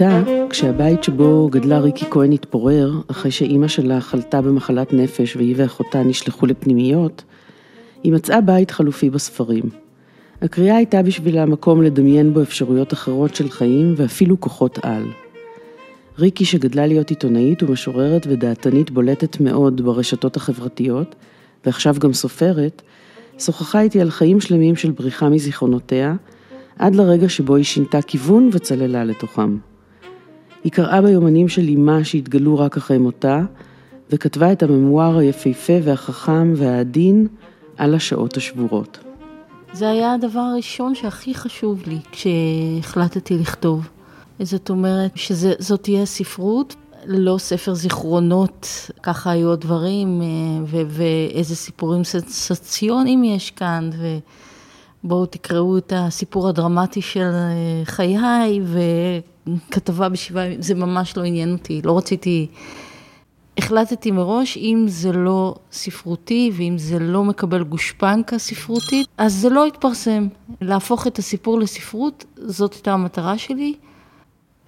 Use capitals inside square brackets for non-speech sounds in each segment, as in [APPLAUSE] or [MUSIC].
בילדותה, כשהבית שבו גדלה ריקי כהן התפורר, אחרי שאימא שלה חלתה במחלת נפש והיא ואחותה נשלחו לפנימיות, היא מצאה בית חלופי בספרים. הקריאה הייתה בשבילה מקום לדמיין בו אפשרויות אחרות של חיים ואפילו כוחות על. ריקי, שגדלה להיות עיתונאית ומשוררת ודעתנית בולטת מאוד ברשתות החברתיות, ועכשיו גם סופרת, שוחחה איתי על חיים שלמים של בריחה מזיכרונותיה, עד לרגע שבו היא שינתה כיוון וצללה לתוכם. היא קראה ביומנים של אמה שהתגלו רק אחרי מותה, וכתבה את הממואר היפהפה והחכם והעדין על השעות השבורות. זה היה הדבר הראשון שהכי חשוב לי כשהחלטתי לכתוב. זאת אומרת שזאת תהיה ספרות, לא ספר זיכרונות, ככה היו הדברים, אה, ואיזה סיפורים סנסציוניים יש כאן, ובואו תקראו את הסיפור הדרמטי של אה, חיי, וכתבה בשבעה ימים, זה ממש לא עניין אותי, לא רציתי... החלטתי מראש, אם זה לא ספרותי ואם זה לא מקבל גושפנקה ספרותית, אז זה לא יתפרסם. להפוך את הסיפור לספרות, זאת הייתה המטרה שלי.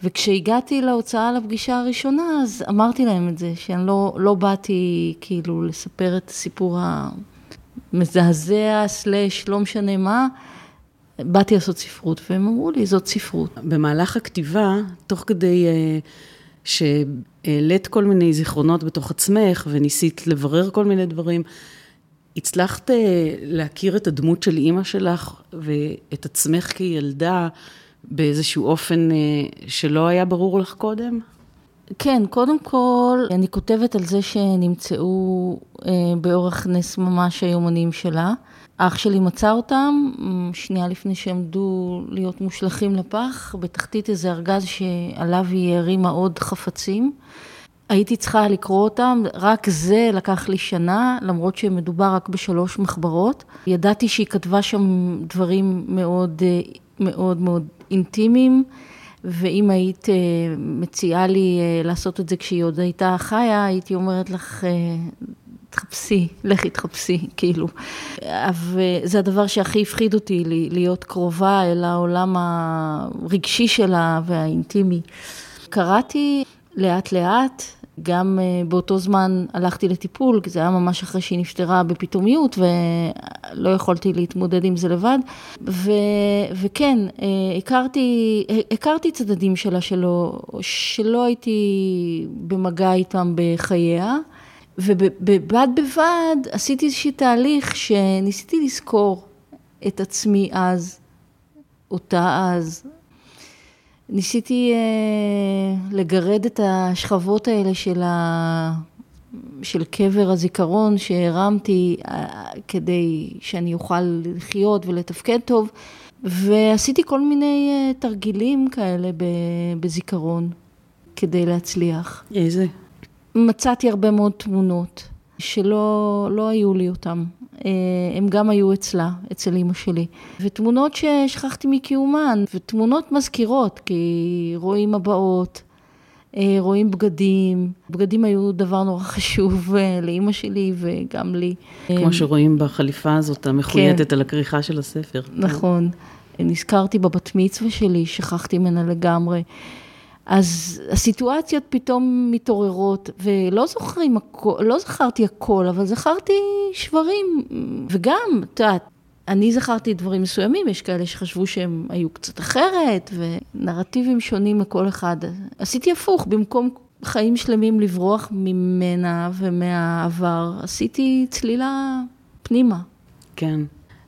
וכשהגעתי להוצאה לפגישה הראשונה, אז אמרתי להם את זה, שאני לא, לא באתי כאילו לספר את הסיפור המזעזע, סלאש, לא משנה מה, באתי לעשות ספרות, והם אמרו לי, זאת ספרות. במהלך הכתיבה, תוך כדי uh, שהעלית כל מיני זיכרונות בתוך עצמך, וניסית לברר כל מיני דברים, הצלחת uh, להכיר את הדמות של אימא שלך ואת עצמך כילדה, באיזשהו אופן אה, שלא היה ברור לך קודם? כן, קודם כל, אני כותבת על זה שנמצאו אה, באורך נס ממש היומנים שלה. אח שלי מצא אותם, שנייה לפני שעמדו להיות מושלכים לפח, בתחתית איזה ארגז שעליו היא הרימה עוד חפצים. הייתי צריכה לקרוא אותם, רק זה לקח לי שנה, למרות שמדובר רק בשלוש מחברות. ידעתי שהיא כתבה שם דברים מאוד אה, מאוד מאוד אינטימיים, ואם היית אה, מציעה לי אה, לעשות את זה כשהיא עוד הייתה חיה, הייתי אומרת לך, תחפשי, לכי תחפשי, כאילו. וזה הדבר שהכי הפחיד אותי, להיות קרובה אל העולם הרגשי שלה והאינטימי. קראתי לאט לאט, גם אה, באותו זמן הלכתי לטיפול, כי זה היה ממש אחרי שהיא נפטרה בפתאומיות, ולא יכולתי להתמודד עם זה לבד. ו, וכן, אה, הכרתי, הכרתי צדדים שלה שלא, שלא הייתי במגע איתם בחייה, ובד בבד עשיתי איזשהו תהליך שניסיתי לזכור את עצמי אז, אותה אז, ניסיתי אה, לגרד את השכבות האלה של, ה... של קבר הזיכרון שהרמתי אה, כדי שאני אוכל לחיות ולתפקד טוב, ועשיתי כל מיני אה, תרגילים כאלה בזיכרון כדי להצליח. איזה? מצאתי הרבה מאוד תמונות שלא לא היו לי אותן. אה, הם גם היו אצלה, אצל אימא שלי. ותמונות ששכחתי מקיומן, ותמונות מזכירות, כי רואים הבאות, אה, רואים בגדים. בגדים היו דבר נורא חשוב אה, לאימא שלי וגם לי. כמו שרואים בחליפה הזאת המחויטת כן. על הכריכה של הספר. נכון. נזכרתי בבת מצווה שלי, שכחתי ממנה לגמרי. אז הסיטואציות פתאום מתעוררות, ולא זוכרים הכל, לא זכרתי הכל, אבל זכרתי שברים, וגם, את יודעת, אני זכרתי דברים מסוימים, יש כאלה שחשבו שהם היו קצת אחרת, ונרטיבים שונים מכל אחד. עשיתי הפוך, במקום חיים שלמים לברוח ממנה ומהעבר, עשיתי צלילה פנימה. כן,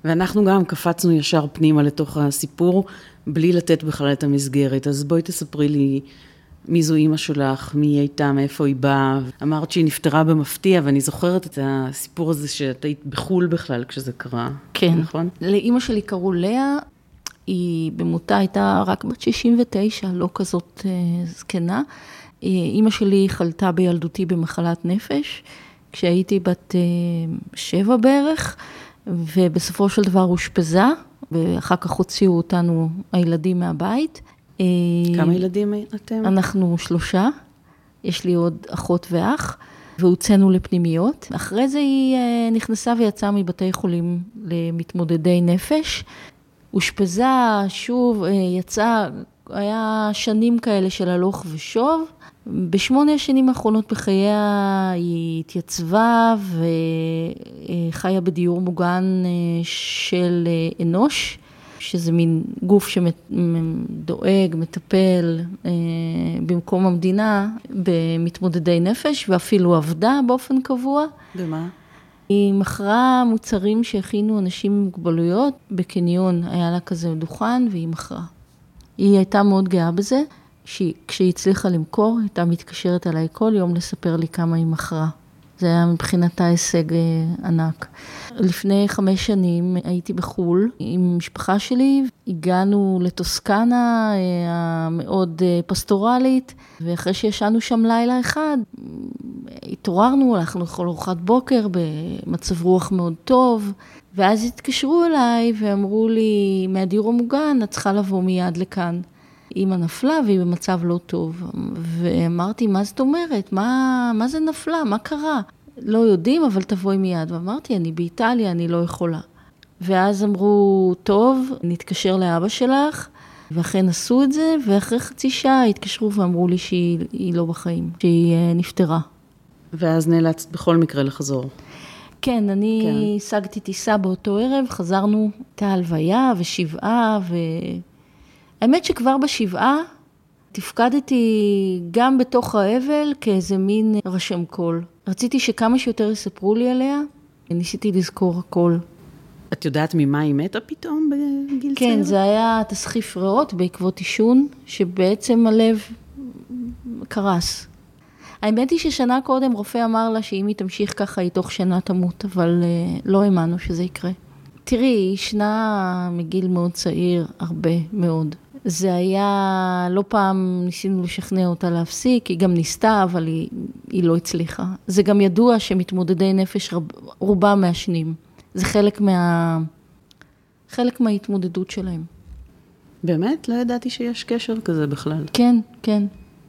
ואנחנו גם קפצנו ישר פנימה לתוך הסיפור. בלי לתת בכלל את המסגרת. אז בואי תספרי לי מי זו אימא שלך, מי היא הייתה, מאיפה היא באה. אמרת שהיא נפטרה במפתיע, ואני זוכרת את הסיפור הזה שאת היית בחו"ל בכלל כשזה קרה. כן. נכון? לאימא שלי קראו לאה, היא במותה הייתה רק בת 69, לא כזאת אה, זקנה. אה, אימא שלי חלתה בילדותי במחלת נפש, כשהייתי בת אה, שבע בערך, ובסופו של דבר אושפזה. ואחר כך הוציאו אותנו הילדים מהבית. אה, כמה ילדים אתם? אנחנו שלושה, יש לי עוד אחות ואח, והוצאנו לפנימיות. אחרי זה היא אה, נכנסה ויצאה מבתי חולים למתמודדי נפש. אושפזה, שוב, אה, יצאה, היה שנים כאלה של הלוך ושוב. בשמונה השנים האחרונות בחייה היא התייצבה וחיה בדיור מוגן של אנוש. שזה מין גוף שדואג, מטפל אה, במקום המדינה במתמודדי נפש, ואפילו עבדה באופן קבוע. במה? היא מכרה מוצרים שהכינו אנשים עם מוגבלויות, בקניון היה לה כזה דוכן והיא מכרה. היא הייתה מאוד גאה בזה, כשהיא הצליחה למכור, הייתה מתקשרת אליי כל יום לספר לי כמה היא מכרה. זה היה מבחינתה הישג אה, ענק. לפני חמש שנים הייתי בחו"ל עם משפחה שלי, הגענו לטוסקנה אה, המאוד אה, פסטורלית, ואחרי שישנו שם לילה אחד, התעוררנו, הלכנו לאכול ארוחת בוקר במצב רוח מאוד טוב, ואז התקשרו אליי ואמרו לי, מהדיור המוגן, את צריכה לבוא מיד לכאן. אימא נפלה והיא במצב לא טוב. ואמרתי, מה זאת אומרת? מה, מה זה נפלה? מה קרה? לא יודעים, אבל תבואי מיד. ואמרתי, אני באיטליה, אני לא יכולה. ואז אמרו, טוב, נתקשר לאבא שלך, ואכן עשו את זה, ואחרי חצי שעה התקשרו ואמרו לי שהיא לא בחיים, שהיא אה, נפטרה. ואז נאלצת בכל מקרה לחזור. כן, אני כן. השגתי טיסה באותו ערב, חזרנו, הייתה הלוויה ושבעה, ו... האמת שכבר בשבעה תפקדתי גם בתוך האבל כאיזה מין רשם קול. רציתי שכמה שיותר יספרו לי עליה, ניסיתי לזכור הכל. את יודעת ממה היא מתה פתאום בגיל צעיר? כן, זה היה תסחיף ריאות בעקבות עישון, שבעצם הלב קרס. האמת היא ששנה קודם רופא אמר לה שאם היא תמשיך ככה, היא תוך שנה תמות, אבל uh, לא האמנו שזה יקרה. תראי, היא ישנה מגיל מאוד צעיר, הרבה מאוד. זה היה, לא פעם ניסינו לשכנע אותה להפסיק, היא גם ניסתה, אבל היא, היא לא הצליחה. זה גם ידוע שמתמודדי נפש, רב, רובם מעשנים. זה חלק, מה, חלק מההתמודדות שלהם. באמת? לא ידעתי שיש קשר כזה בכלל. כן, כן.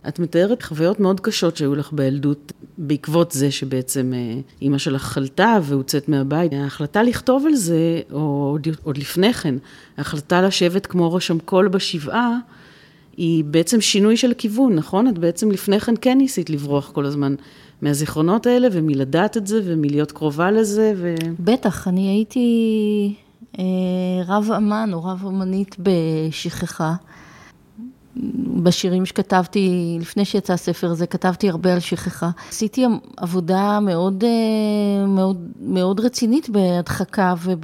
את מתארת חוויות מאוד קשות שהיו לך בילדות, בעקבות זה שבעצם אה, אימא שלך חלתה והוצאת מהבית. ההחלטה לכתוב על זה, או עוד, עוד לפני כן, ההחלטה לשבת כמו רשם קול בשבעה, היא בעצם שינוי של כיוון, נכון? את בעצם לפני כן כן ניסית לברוח כל הזמן מהזיכרונות האלה, ומלדעת את זה, ומלהיות קרובה לזה, ו... בטח, אני הייתי אה, רב אמן או רב אמנית בשכחה. בשירים שכתבתי, לפני שיצא הספר הזה, כתבתי הרבה על שכחה. עשיתי עבודה מאוד, אה, מאוד, מאוד רצינית בהדחקה וב...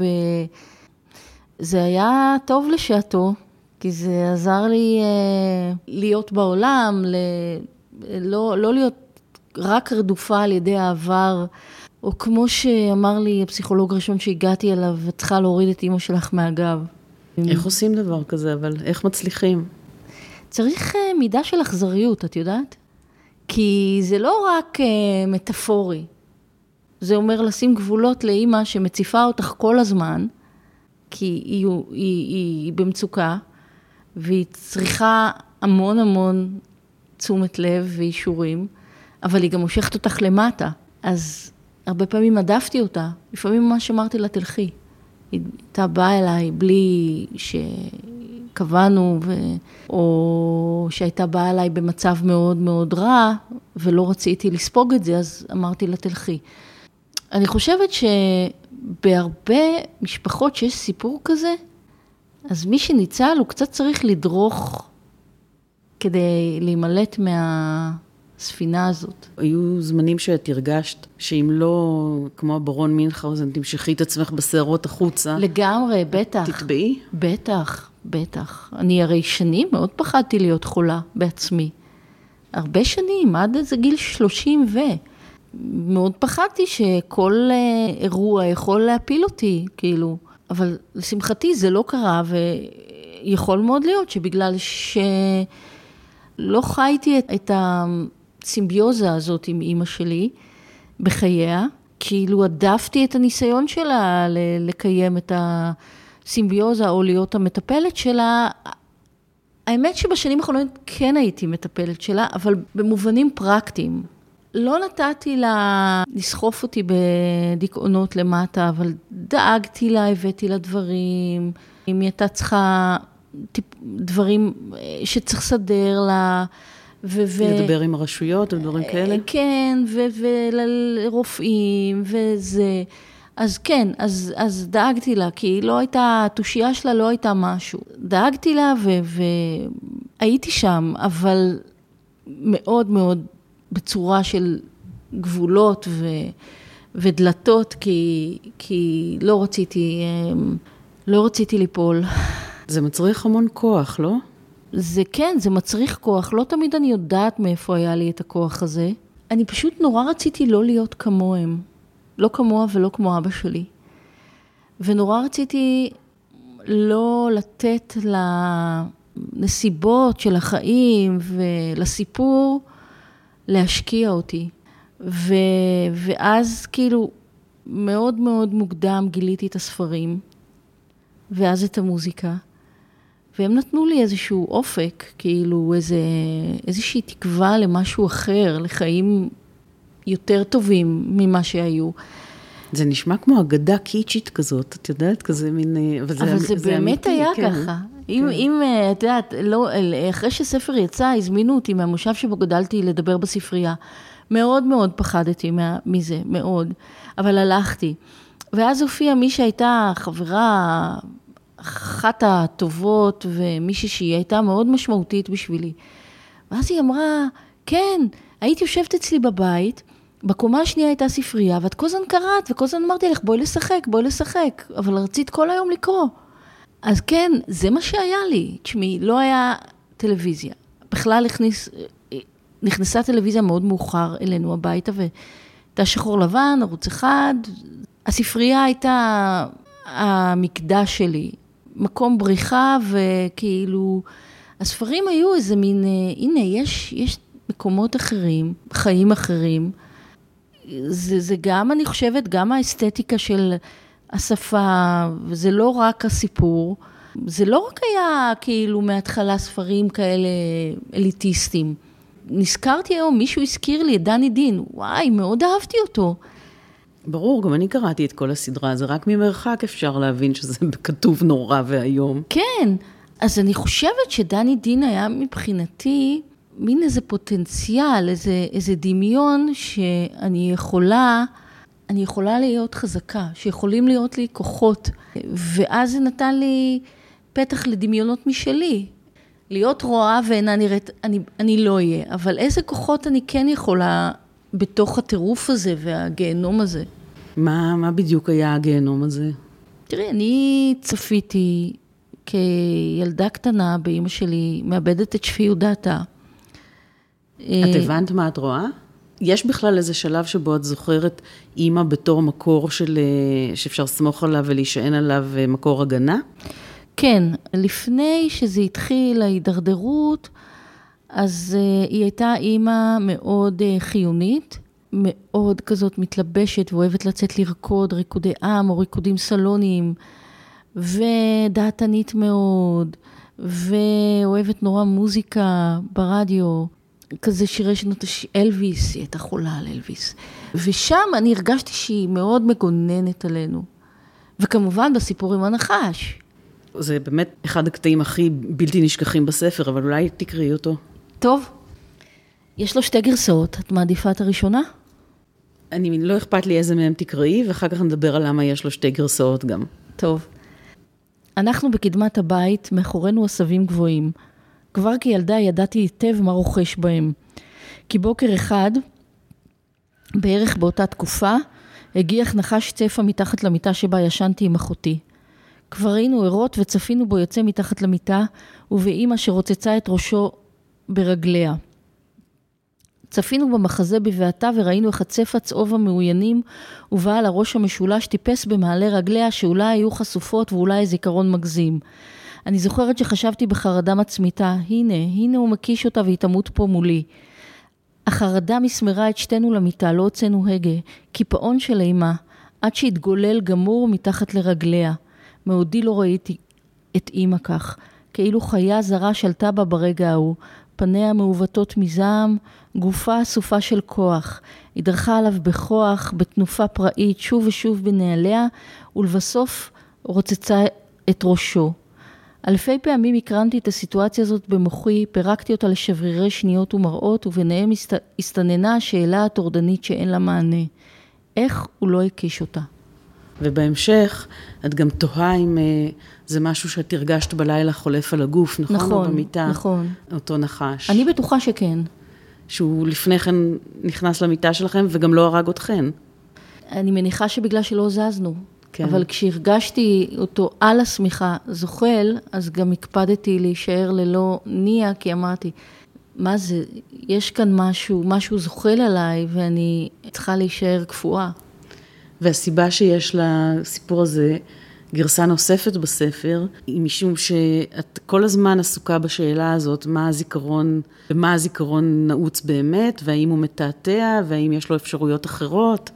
זה היה טוב לשעתו, כי זה עזר לי אה, להיות בעולם, ל... לא, לא להיות רק רדופה על ידי העבר, או כמו שאמר לי הפסיכולוג הראשון שהגעתי אליו, את צריכה להוריד את אימא שלך מהגב. איך עושים דבר כזה, אבל איך מצליחים? צריך אה, מידה של אכזריות, את יודעת? כי זה לא רק אה, מטאפורי, זה אומר לשים גבולות לאימא שמציפה אותך כל הזמן, כי היא, היא, היא, היא במצוקה, והיא צריכה המון המון תשומת לב ואישורים, אבל היא גם מושכת אותך למטה. אז הרבה פעמים הדפתי אותה, לפעמים ממש אמרתי לה, תלכי. היא הייתה באה אליי בלי ש... קבענו, ו... או שהייתה באה אליי במצב מאוד מאוד רע, ולא רציתי לספוג את זה, אז אמרתי לה, תלכי. אני חושבת שבהרבה משפחות שיש סיפור כזה, אז מי שניצל, הוא קצת צריך לדרוך כדי להימלט מה... הספינה הזאת. היו זמנים שאת הרגשת שאם לא, כמו הברון מינכאוזן, תמשכי את עצמך בסערות החוצה. לגמרי, בטח. תטבעי? בטח, בטח. אני הרי שנים מאוד פחדתי להיות חולה בעצמי. הרבה שנים, עד איזה גיל 30 ו... מאוד פחדתי שכל אה, אירוע יכול להפיל אותי, כאילו. אבל לשמחתי זה לא קרה, ויכול מאוד להיות שבגלל שלא חייתי את, את ה... הסימביוזה הזאת עם אימא שלי בחייה, כאילו הדפתי את הניסיון שלה לקיים את הסימביוזה או להיות המטפלת שלה. האמת שבשנים האחרונות כן הייתי מטפלת שלה, אבל במובנים פרקטיים. לא נתתי לה לסחוף אותי בדיכאונות למטה, אבל דאגתי לה, הבאתי לה דברים. אם היא הייתה צריכה טיפ, דברים אה, שצריך לסדר לה. ו- ו- לדבר עם הרשויות ודברים כאלה? כן, ולרופאים וזה. אז כן, אז, אז דאגתי לה, כי היא לא הייתה, התושייה שלה לא הייתה משהו. דאגתי לה והייתי שם, אבל מאוד מאוד בצורה של גבולות ו, ודלתות, כי, כי לא רציתי, אמ, לא רציתי ליפול. זה מצריך המון כוח, לא? זה כן, זה מצריך כוח. לא תמיד אני יודעת מאיפה היה לי את הכוח הזה. אני פשוט נורא רציתי לא להיות כמוהם. לא כמוה ולא כמו אבא שלי. ונורא רציתי לא לתת לנסיבות של החיים ולסיפור להשקיע אותי. ו, ואז כאילו מאוד מאוד מוקדם גיליתי את הספרים, ואז את המוזיקה, והם נתנו לי איזשהו אופק, כאילו איזה, איזושהי תקווה למשהו אחר, לחיים יותר טובים ממה שהיו. זה נשמע כמו אגדה קיצ'ית כזאת, את יודעת, כזה מין... אבל זה, אבל זה, זה באמת אמיתי, היה כן. ככה. כן. אם, אם, אה, את יודעת, לא, אחרי שספר יצא, הזמינו אותי מהמושב שבו גדלתי לדבר בספרייה. מאוד מאוד פחדתי מה, מזה, מאוד. אבל הלכתי. ואז הופיעה מי שהייתה חברה, אחת הטובות, ומישהי שהיא הייתה מאוד משמעותית בשבילי. ואז היא אמרה, כן, היית יושבת אצלי בבית, בקומה השנייה הייתה ספרייה, ואת כל הזמן קראת, וכל הזמן אמרתי לך, בואי לשחק, בואי לשחק, אבל רצית כל היום לקרוא. אז כן, זה מה שהיה לי. תשמעי, לא היה טלוויזיה. בכלל הכניס, נכנסה טלוויזיה מאוד מאוחר אלינו הביתה, והייתה שחור לבן, ערוץ אחד. הספרייה הייתה המקדש שלי, מקום בריחה, וכאילו, הספרים היו איזה מין, אה, הנה, יש, יש מקומות אחרים, חיים אחרים. זה, זה גם, אני חושבת, גם האסתטיקה של השפה, וזה לא רק הסיפור. זה לא רק היה כאילו מההתחלה ספרים כאלה אליטיסטים. נזכרתי היום, מישהו הזכיר לי את דני דין, וואי, מאוד אהבתי אותו. ברור, גם אני קראתי את כל הסדרה, זה רק ממרחק אפשר להבין שזה כתוב נורא ואיום. כן, אז אני חושבת שדני דין היה מבחינתי מין איזה פוטנציאל, איזה, איזה דמיון שאני יכולה, אני יכולה להיות חזקה, שיכולים להיות לי כוחות. ואז זה נתן לי פתח לדמיונות משלי. להיות רואה ואינה נראית, אני, אני לא אהיה, אבל איזה כוחות אני כן יכולה בתוך הטירוף הזה והגיהנום הזה. מה, מה בדיוק היה הגיהנום הזה? תראי, אני צפיתי כילדה קטנה באימא שלי מאבדת את שפיות דעתה. את הבנת מה את רואה? יש בכלל איזה שלב שבו את זוכרת אימא בתור מקור של, אה, שאפשר לסמוך עליו ולהישען עליו אה, מקור הגנה? כן, לפני שזה התחיל, ההידרדרות, אז uh, היא הייתה אימא מאוד uh, חיונית, מאוד כזאת מתלבשת ואוהבת לצאת לרקוד ריקודי עם או ריקודים סלוניים, ודעתנית מאוד, ואוהבת נורא מוזיקה ברדיו. כזה שירי שנות הש... אלוויס, היא הייתה חולה על אלוויס. ושם אני הרגשתי שהיא מאוד מגוננת עלינו. וכמובן בסיפור עם הנחש. זה באמת אחד הקטעים הכי בלתי נשכחים בספר, אבל אולי תקראי אותו. טוב. יש לו שתי גרסאות, את מעדיפה את הראשונה? אני, לא אכפת לי איזה מהם תקראי, ואחר כך נדבר על למה יש לו שתי גרסאות גם. טוב. אנחנו בקדמת הבית, מאחורינו עשבים גבוהים. כבר כילדה ידעתי היטב מה רוכש בהם. כי בוקר אחד, בערך באותה תקופה, הגיח נחש צפה מתחת למיטה שבה ישנתי עם אחותי. כבר היינו ערות וצפינו בו יוצא מתחת למיטה, ובאימא שרוצצה את ראשו ברגליה. צפינו במחזה בבעתה וראינו איך הצפה צהוב המאוינים ובעל הראש המשולש טיפס במעלה רגליה שאולי היו חשופות ואולי זיכרון מגזים. אני זוכרת שחשבתי בחרדה מצמיתה, הנה, הנה הוא מקיש אותה והיא תמות פה מולי. החרדה מסמרה את שתינו למיטה, לא הוצאנו הגה, קיפאון של אימה, עד שהתגולל גמור מתחת לרגליה. מעודי לא ראיתי את אימא כך, כאילו חיה זרה שלטה בה ברגע ההוא, פניה מעוותות מזעם, גופה אסופה של כוח. היא דרכה עליו בכוח, בתנופה פראית, שוב ושוב בנעליה, ולבסוף רוצצה את ראשו. אלפי פעמים הקרנתי את הסיטואציה הזאת במוחי, פירקתי אותה לשברירי שניות ומראות, וביניהם הסת... הסתננה השאלה הטורדנית שאין לה מענה. איך הוא לא הקיש אותה? ובהמשך, את גם תוהה אם uh, זה משהו שאת הרגשת בלילה חולף על הגוף, נכון? נכון, במיטה, נכון. אותו נחש. אני בטוחה שכן. שהוא לפני כן נכנס למיטה שלכם וגם לא הרג אתכן. אני מניחה שבגלל שלא זזנו. כן. אבל כשהרגשתי אותו על השמיכה זוחל, אז גם הקפדתי להישאר ללא ניע, כי אמרתי, מה זה, יש כאן משהו, משהו זוחל עליי, ואני צריכה להישאר קפואה. והסיבה שיש לסיפור הזה גרסה נוספת בספר, היא משום שאת כל הזמן עסוקה בשאלה הזאת, מה הזיכרון, ומה הזיכרון נעוץ באמת, והאם הוא מתעתע, והאם יש לו אפשרויות אחרות.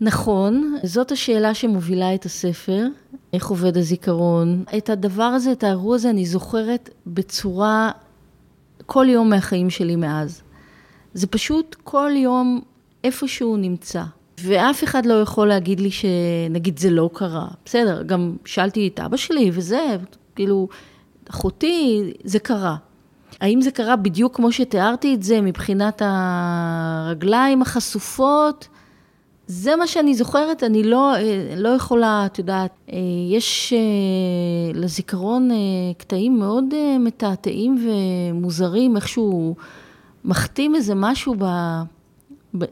נכון, זאת השאלה שמובילה את הספר, איך עובד הזיכרון. את הדבר הזה, את האירוע הזה, אני זוכרת בצורה, כל יום מהחיים שלי מאז. זה פשוט כל יום איפשהו נמצא. ואף אחד לא יכול להגיד לי שנגיד זה לא קרה. בסדר, גם שאלתי את אבא שלי וזה, כאילו, אחותי, זה קרה. האם זה קרה בדיוק כמו שתיארתי את זה מבחינת הרגליים החשופות? זה מה שאני זוכרת, אני לא, לא יכולה, את יודעת, יש לזיכרון קטעים מאוד מתעתעים ומוזרים, איכשהו מחתים איזה משהו ב...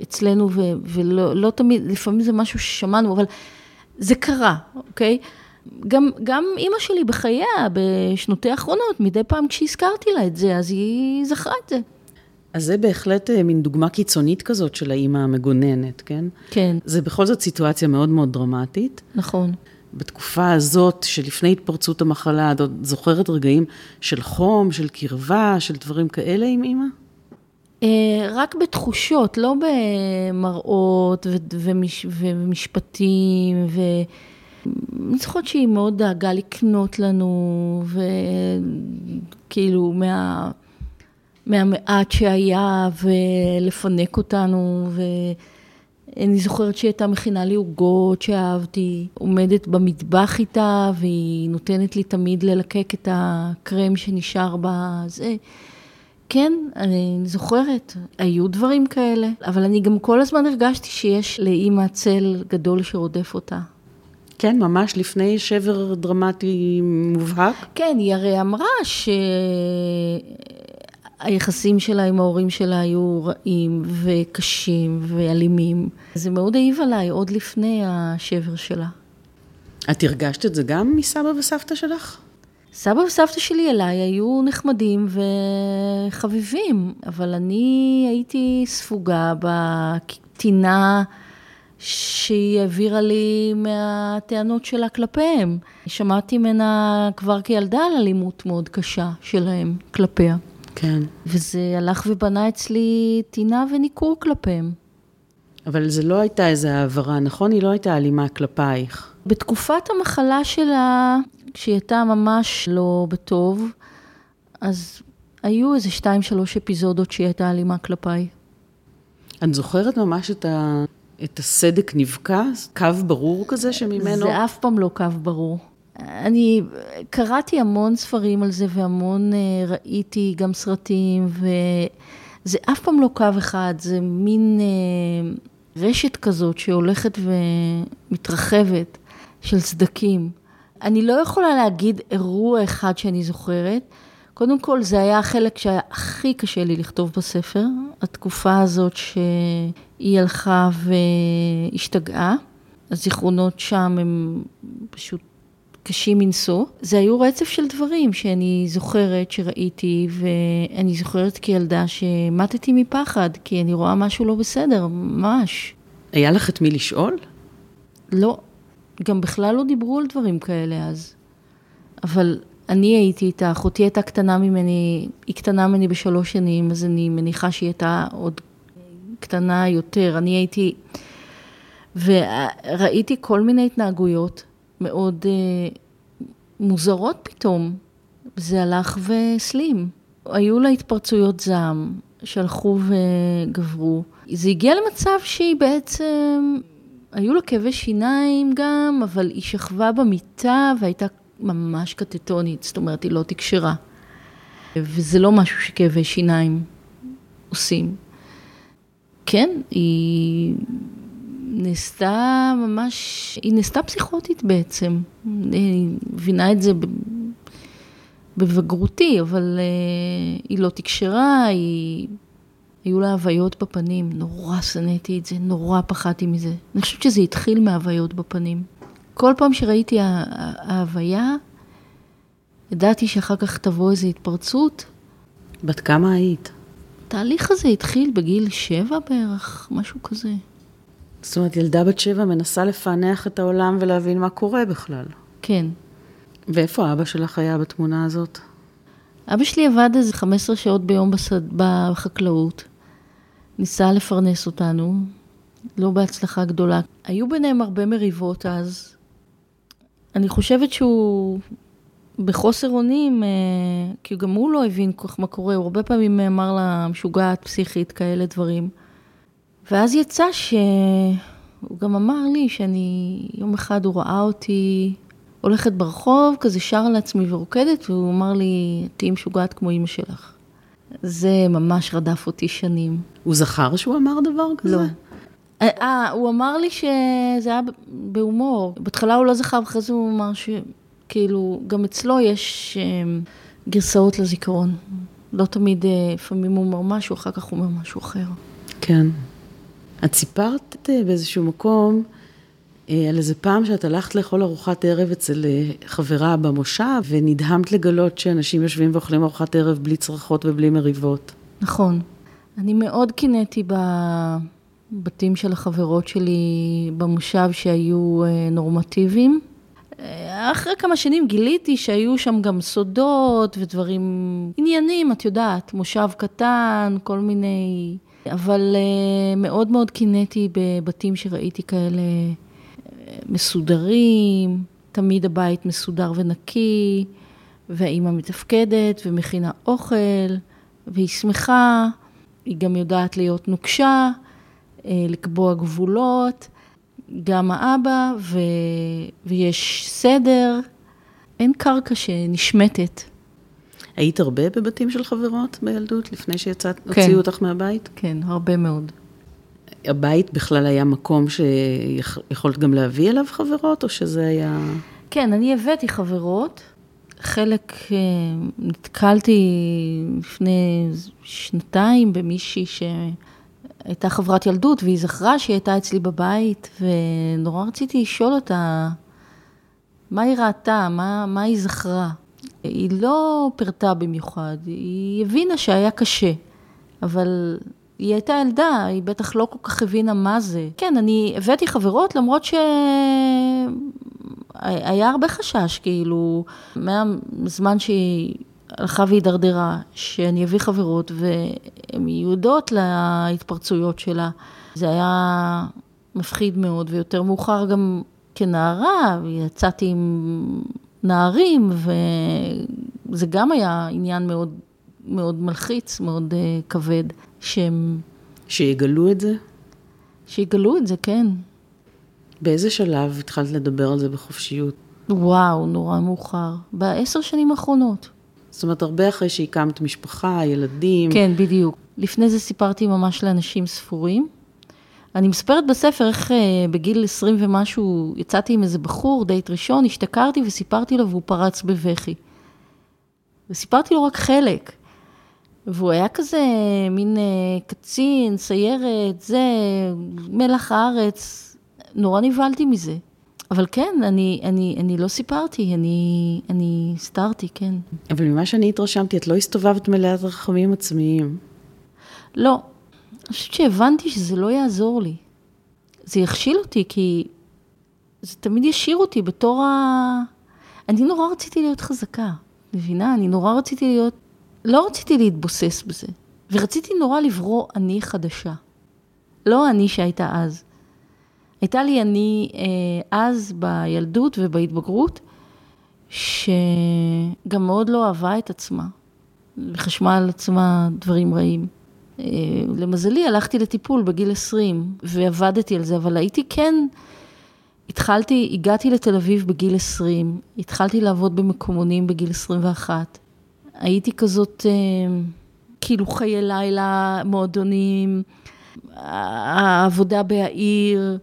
אצלנו, ו, ולא לא תמיד, לפעמים זה משהו ששמענו, אבל זה קרה, אוקיי? גם, גם אימא שלי בחייה, בשנותיה האחרונות, מדי פעם כשהזכרתי לה את זה, אז היא זכרה את זה. אז זה בהחלט אה, מין דוגמה קיצונית כזאת של האימא המגוננת, כן? כן. זה בכל זאת סיטואציה מאוד מאוד דרמטית. נכון. בתקופה הזאת, שלפני התפרצות המחלה, את זוכרת רגעים של חום, של קרבה, של דברים כאלה עם אימא? אה, רק בתחושות, לא במראות ומש, ומשפטים, ואני זוכרת שהיא מאוד דאגה לקנות לנו, וכאילו מה, מהמעט שהיה, ולפנק אותנו, ואני זוכרת שהיא הייתה מכינה לי עוגות שאהבתי, עומדת במטבח איתה, והיא נותנת לי תמיד ללקק את הקרם שנשאר בזה. כן, אני זוכרת, היו דברים כאלה, אבל אני גם כל הזמן הרגשתי שיש לאימא צל גדול שרודף אותה. כן, ממש לפני שבר דרמטי מובהק? כן, היא הרי אמרה שהיחסים שלה עם ההורים שלה היו רעים וקשים ואלימים. זה מאוד העיב עליי עוד לפני השבר שלה. את הרגשת את זה גם מסבא וסבתא שלך? סבא וסבתא שלי אליי היו נחמדים וחביבים, אבל אני הייתי ספוגה בטינה שהיא העבירה לי מהטענות שלה כלפיהם. שמעתי ממנה כבר כילדה על אלימות מאוד קשה שלהם כלפיה. כן. וזה הלך ובנה אצלי טינה וניכור כלפיהם. אבל זה לא הייתה איזו העברה, נכון? היא לא הייתה אלימה כלפייך. בתקופת המחלה שלה, כשהיא הייתה ממש לא בטוב, אז היו איזה שתיים, שלוש אפיזודות שהיא הייתה אלימה כלפיי. את זוכרת ממש את, ה... את הסדק נבקע? קו ברור כזה שממנו... זה אף פעם לא קו ברור. אני קראתי המון ספרים על זה והמון אה, ראיתי גם סרטים, וזה אף פעם לא קו אחד, זה מין אה, רשת כזאת שהולכת ומתרחבת של סדקים. אני לא יכולה להגיד אירוע אחד שאני זוכרת. קודם כל, זה היה החלק שהיה הכי קשה לי לכתוב בספר, התקופה הזאת שהיא הלכה והשתגעה. הזיכרונות שם הם פשוט קשים מנשוא. זה היו רצף של דברים שאני זוכרת שראיתי, ואני זוכרת כילדה שמטתי מפחד, כי אני רואה משהו לא בסדר, ממש. היה לך את מי לשאול? לא. גם בכלל לא דיברו על דברים כאלה אז. אבל אני הייתי איתה, אחותי הייתה קטנה ממני, היא קטנה ממני בשלוש שנים, אז אני מניחה שהיא הייתה עוד קטנה יותר. אני הייתי, וראיתי כל מיני התנהגויות מאוד uh, מוזרות פתאום. זה הלך והסלים. היו לה התפרצויות זעם שהלכו וגברו. זה הגיע למצב שהיא בעצם היו לה כאבי שיניים גם, אבל היא שכבה במיטה והייתה ממש קטטונית, זאת אומרת, היא לא תקשרה. וזה לא משהו שכאבי שיניים עושים. כן, היא נעשתה ממש, היא נעשתה פסיכוטית בעצם. אני מבינה את זה בבגרותי, אבל uh, היא לא תקשרה, היא... היו לה הוויות בפנים, נורא שנאתי את זה, נורא פחדתי מזה. אני חושבת שזה התחיל מהוויות בפנים. כל פעם שראיתי ההוויה, ידעתי שאחר כך תבוא איזו התפרצות. בת כמה היית? התהליך הזה התחיל בגיל שבע בערך, משהו כזה. זאת אומרת, ילדה בת שבע מנסה לפענח את העולם ולהבין מה קורה בכלל. כן. ואיפה אבא שלך היה בתמונה הזאת? אבא שלי עבד איזה 15 שעות ביום בסד... בחקלאות. ניסה לפרנס אותנו, לא בהצלחה גדולה. היו ביניהם הרבה מריבות אז. אני חושבת שהוא בחוסר אונים, אה, כי גם הוא לא הבין כל כך מה קורה, הוא הרבה פעמים אמר לה משוגעת, פסיכית, כאלה דברים. ואז יצא שהוא גם אמר לי שאני, יום אחד הוא ראה אותי הולכת ברחוב, כזה שרה לעצמי ורוקדת, והוא אמר לי, תהיי משוגעת כמו אימא שלך. זה ממש רדף אותי שנים. הוא זכר שהוא אמר דבר כזה? לא. אה, הוא אמר לי שזה היה בהומור. בהתחלה הוא לא זכר, ואחרי זה הוא אמר שכאילו, גם אצלו יש אה, גרסאות לזיכרון. לא תמיד, אה, לפעמים הוא אומר משהו, אחר כך הוא אומר משהו אחר. כן. את סיפרת אה, באיזשהו מקום על איזה פעם שאת הלכת לאכול ארוחת ערב אצל חברה במושב, ונדהמת לגלות שאנשים יושבים ואוכלים ארוחת ערב בלי צרחות ובלי מריבות. נכון. אני מאוד קינאתי בבתים של החברות שלי במושב שהיו נורמטיביים. אחרי כמה שנים גיליתי שהיו שם גם סודות ודברים, עניינים, את יודעת, מושב קטן, כל מיני... אבל מאוד מאוד קינאתי בבתים שראיתי כאלה מסודרים, תמיד הבית מסודר ונקי, והאימא מתפקדת ומכינה אוכל, והיא שמחה, היא גם יודעת להיות נוקשה, אה, לקבוע גבולות, גם האבא, ו... ויש סדר, אין קרקע שנשמטת. היית הרבה בבתים של חברות בילדות, לפני שיצאת, כן. הוציאו אותך מהבית? כן, הרבה מאוד. הבית בכלל היה מקום שיכולת גם להביא אליו חברות, או שזה היה... כן, אני הבאתי חברות. חלק אה, נתקלתי לפני שנתיים במישהי שהייתה חברת ילדות, והיא זכרה שהיא הייתה אצלי בבית, ונורא רציתי לשאול אותה מה היא ראתה, מה, מה היא זכרה. היא לא פירטה במיוחד, היא הבינה שהיה קשה, אבל היא הייתה ילדה, היא בטח לא כל כך הבינה מה זה. כן, אני הבאתי חברות, למרות שהיה הרבה חשש, כאילו, מהזמן שהיא הלכה והידרדרה, שאני אביא חברות, והן יודעות להתפרצויות שלה. זה היה מפחיד מאוד, ויותר מאוחר גם כנערה, יצאתי עם נערים, וזה גם היה עניין מאוד, מאוד מלחיץ, מאוד uh, כבד. שהם... שיגלו את זה? שיגלו את זה, כן. באיזה שלב התחלת לדבר על זה בחופשיות? וואו, נורא מאוחר. בעשר שנים האחרונות. זאת אומרת, הרבה אחרי שהקמת משפחה, ילדים. כן, בדיוק. לפני זה סיפרתי ממש לאנשים ספורים. אני מספרת בספר איך אה, בגיל 20 ומשהו יצאתי עם איזה בחור, דייט ראשון, השתכרתי וסיפרתי לו והוא פרץ בבכי. וסיפרתי לו רק חלק. והוא היה כזה מין אה, קצין, סיירת, זה, מלח הארץ, נורא נבהלתי מזה. אבל כן, אני, אני, אני לא סיפרתי, אני, אני הסתרתי, כן. אבל ממה שאני התרשמתי, את לא הסתובבת מלאת רחמים עצמיים. לא. אני חושבת שהבנתי שזה לא יעזור לי. זה יכשיל אותי, כי זה תמיד ישאיר אותי בתור ה... אני נורא רציתי להיות חזקה, מבינה? אני נורא רציתי להיות לא רציתי להתבוסס בזה, ורציתי נורא לברוא אני חדשה. לא אני שהייתה אז. הייתה לי אני אה, אז בילדות ובהתבגרות, שגם מאוד לא אהבה את עצמה, וחשמה על עצמה דברים רעים. אה, למזלי, הלכתי לטיפול בגיל 20, ועבדתי על זה, אבל הייתי כן, התחלתי, הגעתי לתל אביב בגיל 20, התחלתי לעבוד במקומונים בגיל 21. הייתי כזאת, אה, כאילו חיי לילה, מועדונים, העבודה בעיר.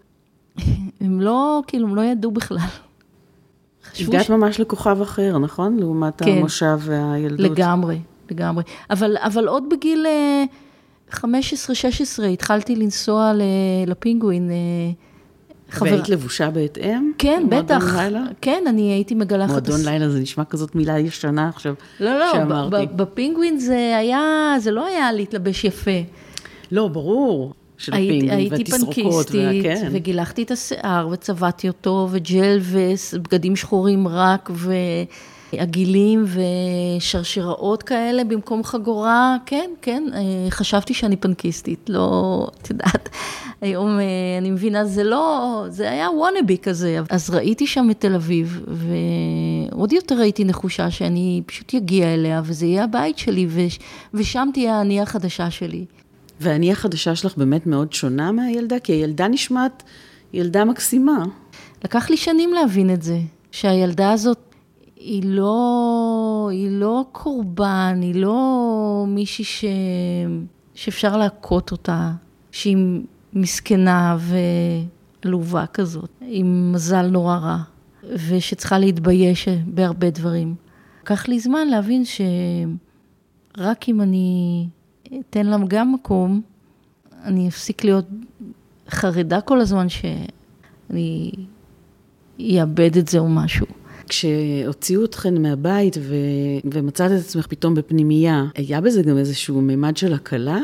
הם לא, כאילו, הם לא ידעו בכלל. הגעת ש... ממש לכוכב אחר, נכון? לעומת כן, המושב והילדות. לגמרי, לגמרי. אבל, אבל עוד בגיל 15-16 אה, התחלתי לנסוע לפינגווין. אה, חבר... והיית לבושה בהתאם? כן, בטח. מועדון לילה? כן, אני הייתי מגלחת... מועדון לילה זה נשמע כזאת מילה ישנה עכשיו, לא, לא, שאמרתי. בפינגווין זה היה, זה לא היה להתלבש יפה. לא, ברור. של הפינגווין והתסרוקות. הייתי פנקיסטית, כן. וגילחתי את השיער, וצבעתי אותו, וג'ל ובגדים שחורים רק, ועגילים ושרשראות כאלה במקום חגורה, כן, כן, אה, חשבתי שאני פנקיסטית, לא, את יודעת, היום אה, אני מבינה, זה לא, זה היה וונאבי כזה, אז ראיתי שם את תל אביב, ועוד יותר הייתי נחושה שאני פשוט אגיע אליה, וזה יהיה הבית שלי, ושם תהיה האני החדשה שלי. ואני החדשה שלך באמת מאוד שונה מהילדה, כי הילדה נשמעת ילדה מקסימה. לקח לי שנים להבין את זה, שהילדה הזאת היא לא, היא לא קורבן, היא לא מישהי ש... שאפשר להכות אותה, שהיא מסכנה ועלובה כזאת, עם מזל נורא רע, ושצריכה להתבייש בהרבה דברים. לקח לי זמן להבין שרק אם אני אתן לה גם מקום, אני אפסיק להיות חרדה כל הזמן שאני אאבד את זה או משהו. כשהוציאו אתכן מהבית ו... ומצאת את עצמך פתאום בפנימייה, היה בזה גם איזשהו מימד של הקלה?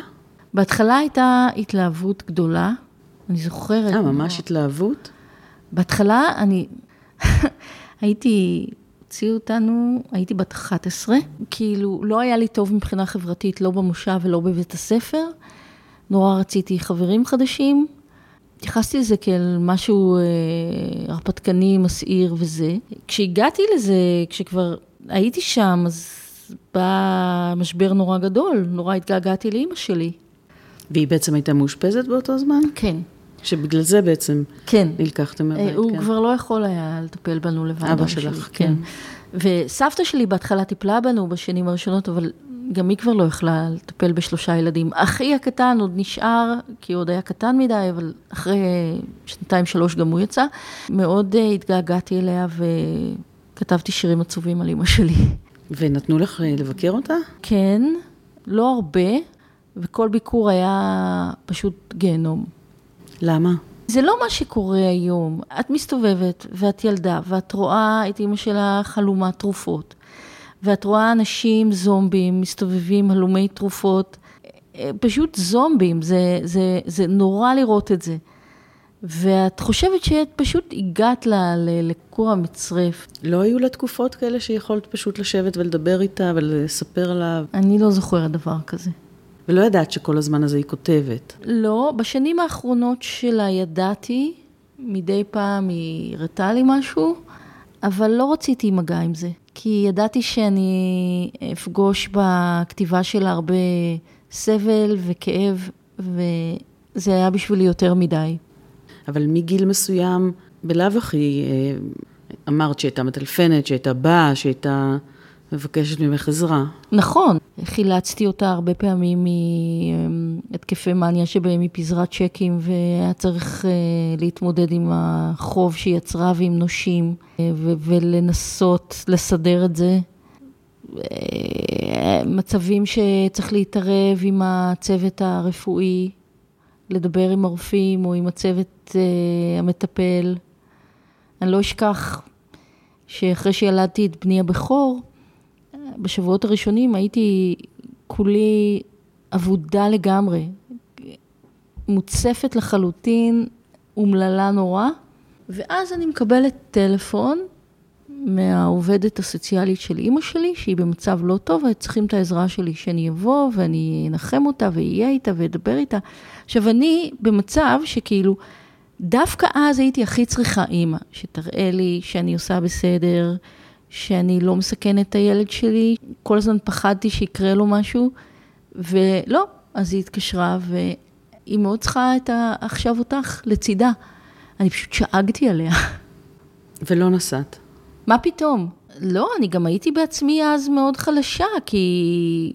בהתחלה הייתה התלהבות גדולה, אני זוכרת. אה, ממש התלהבות? בהתחלה אני [LAUGHS] הייתי הוציאו אותנו, הייתי בת 11, כאילו לא היה לי טוב מבחינה חברתית, לא במושב ולא בבית הספר. נורא רציתי חברים חדשים. התייחסתי לזה כאל משהו אה, הרפתקני, מסעיר וזה. כשהגעתי לזה, כשכבר הייתי שם, אז בא משבר נורא גדול, נורא התגעגעתי לאימא שלי. והיא בעצם הייתה מאושפזת באותו זמן? כן. שבגלל זה בעצם כן. נלקחתם מהבית. הוא כן. כבר לא יכול היה לטפל בנו לבד. אבא שלך, כן. כן. וסבתא שלי בהתחלה טיפלה בנו בשנים הראשונות, אבל גם היא כבר לא יכלה לטפל בשלושה ילדים. אחי הקטן עוד נשאר, כי הוא עוד היה קטן מדי, אבל אחרי שנתיים, שלוש גם הוא יצא. מאוד uh, התגעגעתי אליה וכתבתי שירים עצובים על אמא שלי. ונתנו לך אה, לבקר אותה? כן, לא הרבה, וכל ביקור היה פשוט גיהנום. למה? זה לא מה שקורה היום. את מסתובבת, ואת ילדה, ואת רואה את אימא שלך חלומת תרופות, ואת רואה אנשים זומבים מסתובבים הלומי תרופות, פשוט זומבים, זה, זה, זה נורא לראות את זה. ואת חושבת שאת פשוט הגעת לכור המצרף. לא היו לה תקופות כאלה שיכולת פשוט לשבת ולדבר איתה ולספר לה? אני לא זוכרת דבר כזה. ולא ידעת שכל הזמן הזה היא כותבת. לא, בשנים האחרונות שלה ידעתי, מדי פעם היא הראתה לי משהו, אבל לא רציתי מגע עם זה. כי ידעתי שאני אפגוש בכתיבה שלה הרבה סבל וכאב, וזה היה בשבילי יותר מדי. אבל מגיל מסוים, בלאו הכי אה, אמרת שהייתה מטלפנת, שהייתה באה, שהייתה... מבקשת ממך עזרה. נכון, חילצתי אותה הרבה פעמים מהתקפי מניה שבהם היא פיזרה צ'קים והיה צריך אה, להתמודד עם החוב שהיא יצרה ועם נושים אה, ולנסות לסדר את זה. אה, מצבים שצריך להתערב עם הצוות הרפואי, לדבר עם הרופאים או עם הצוות המטפל. אני לא אשכח שאחרי שילדתי את בני הבכור, בשבועות הראשונים הייתי כולי אבודה לגמרי, מוצפת לחלוטין, אומללה נורא, ואז אני מקבלת טלפון מהעובדת הסוציאלית של אימא שלי, שהיא במצב לא טוב, וצריכים את העזרה שלי שאני אבוא ואני אנחם אותה ואהיה איתה ואדבר איתה. עכשיו, אני במצב שכאילו, דווקא אז הייתי הכי צריכה אימא, שתראה לי שאני עושה בסדר, שאני לא מסכנת את הילד שלי, כל הזמן פחדתי שיקרה לו משהו, ולא, אז היא התקשרה, והיא מאוד צריכה את ה... עכשיו אותך לצידה. אני פשוט שאגתי עליה. ולא נסעת. מה פתאום? לא, אני גם הייתי בעצמי אז מאוד חלשה, כי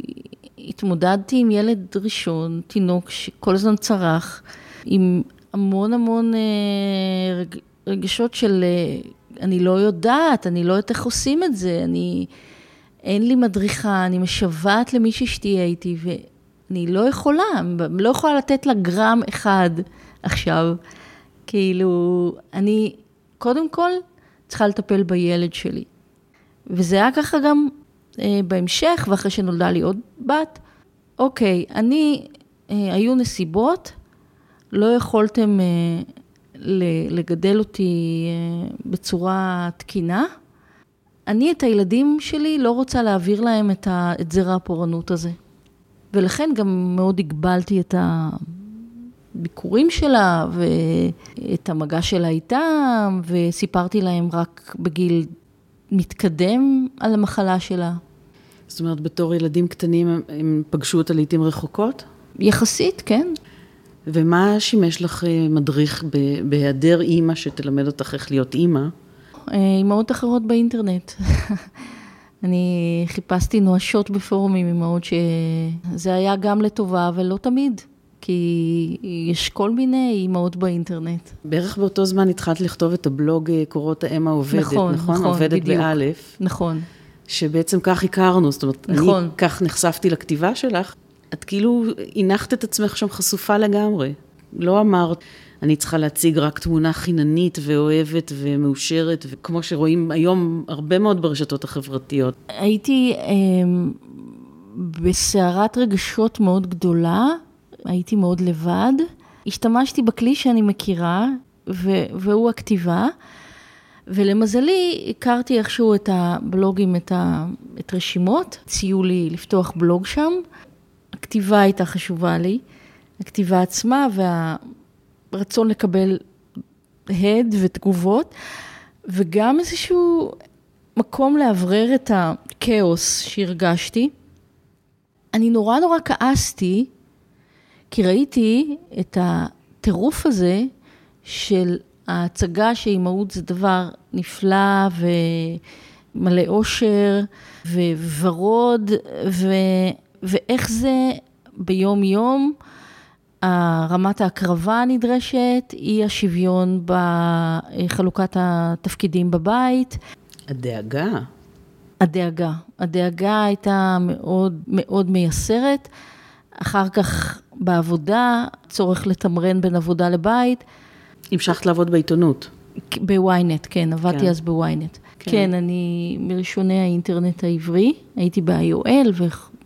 התמודדתי עם ילד ראשון, תינוק שכל הזמן צרח, עם המון המון אה, רג, רגשות של אה, אני לא יודעת, אני לא יודעת איך עושים את זה, אני, אין לי מדריכה, אני משוועת למישהי שתהיה איתי, ואני לא יכולה, לא יכולה לתת לה גרם אחד עכשיו. כאילו, אני קודם כל צריכה לטפל בילד שלי. וזה היה ככה גם אה, בהמשך, ואחרי שנולדה לי עוד בת. אוקיי, אני, אה, היו נסיבות, לא יכולתם אה, לגדל אותי אה, בצורה תקינה. אני את הילדים שלי לא רוצה להעביר להם את, ה, את זרע הפורענות הזה. ולכן גם מאוד הגבלתי את הביקורים שלה ואת המגע שלה איתם, וסיפרתי להם רק בגיל מתקדם על המחלה שלה. זאת אומרת, בתור ילדים קטנים הם, הם פגשו אותה לעיתים רחוקות? יחסית, כן. ומה שימש לך אה, מדריך בהיעדר אימא שתלמד אותך איך להיות אימא? אה, אימהות אחרות באינטרנט. [LAUGHS] אני חיפשתי נואשות בפורומים אימהות שזה היה גם לטובה, אבל לא תמיד. כי יש כל מיני אימהות באינטרנט. בערך באותו זמן התחלת לכתוב את הבלוג אה, קורות האם העובדת, נכון? נכון, נכון עובדת בדיוק. באלף. נכון. שבעצם כך הכרנו, זאת אומרת, נכון. אני כך נחשפתי לכתיבה שלך. את כאילו הנחת את עצמך שם חשופה לגמרי. לא אמרת, אני צריכה להציג רק תמונה חיננית ואוהבת ומאושרת, וכמו שרואים היום הרבה מאוד ברשתות החברתיות. הייתי אה, בסערת רגשות מאוד גדולה, הייתי מאוד לבד. השתמשתי בכלי שאני מכירה, והוא הכתיבה. ולמזלי, הכרתי איכשהו את הבלוגים, את, ה, את רשימות, הציעו לי לפתוח בלוג שם. הכתיבה הייתה חשובה לי, הכתיבה עצמה והרצון לקבל הד ותגובות, וגם איזשהו מקום לאוורר את הכאוס שהרגשתי. אני נורא נורא כעסתי, כי ראיתי את הטירוף הזה של ההצגה שאימהות זה דבר נפלא ומלא אושר וורוד, ו... ואיך זה ביום-יום, רמת ההקרבה הנדרשת, אי השוויון בחלוקת התפקידים בבית. הדאגה. הדאגה. הדאגה הייתה מאוד מאוד מייסרת. אחר כך בעבודה, צורך לתמרן בין עבודה לבית. המשכת לעבוד בעיתונות. בוויינט, כן, עבדתי כן. אז בוויינט. כן. כן, אני מראשוני האינטרנט העברי, הייתי ב-IOL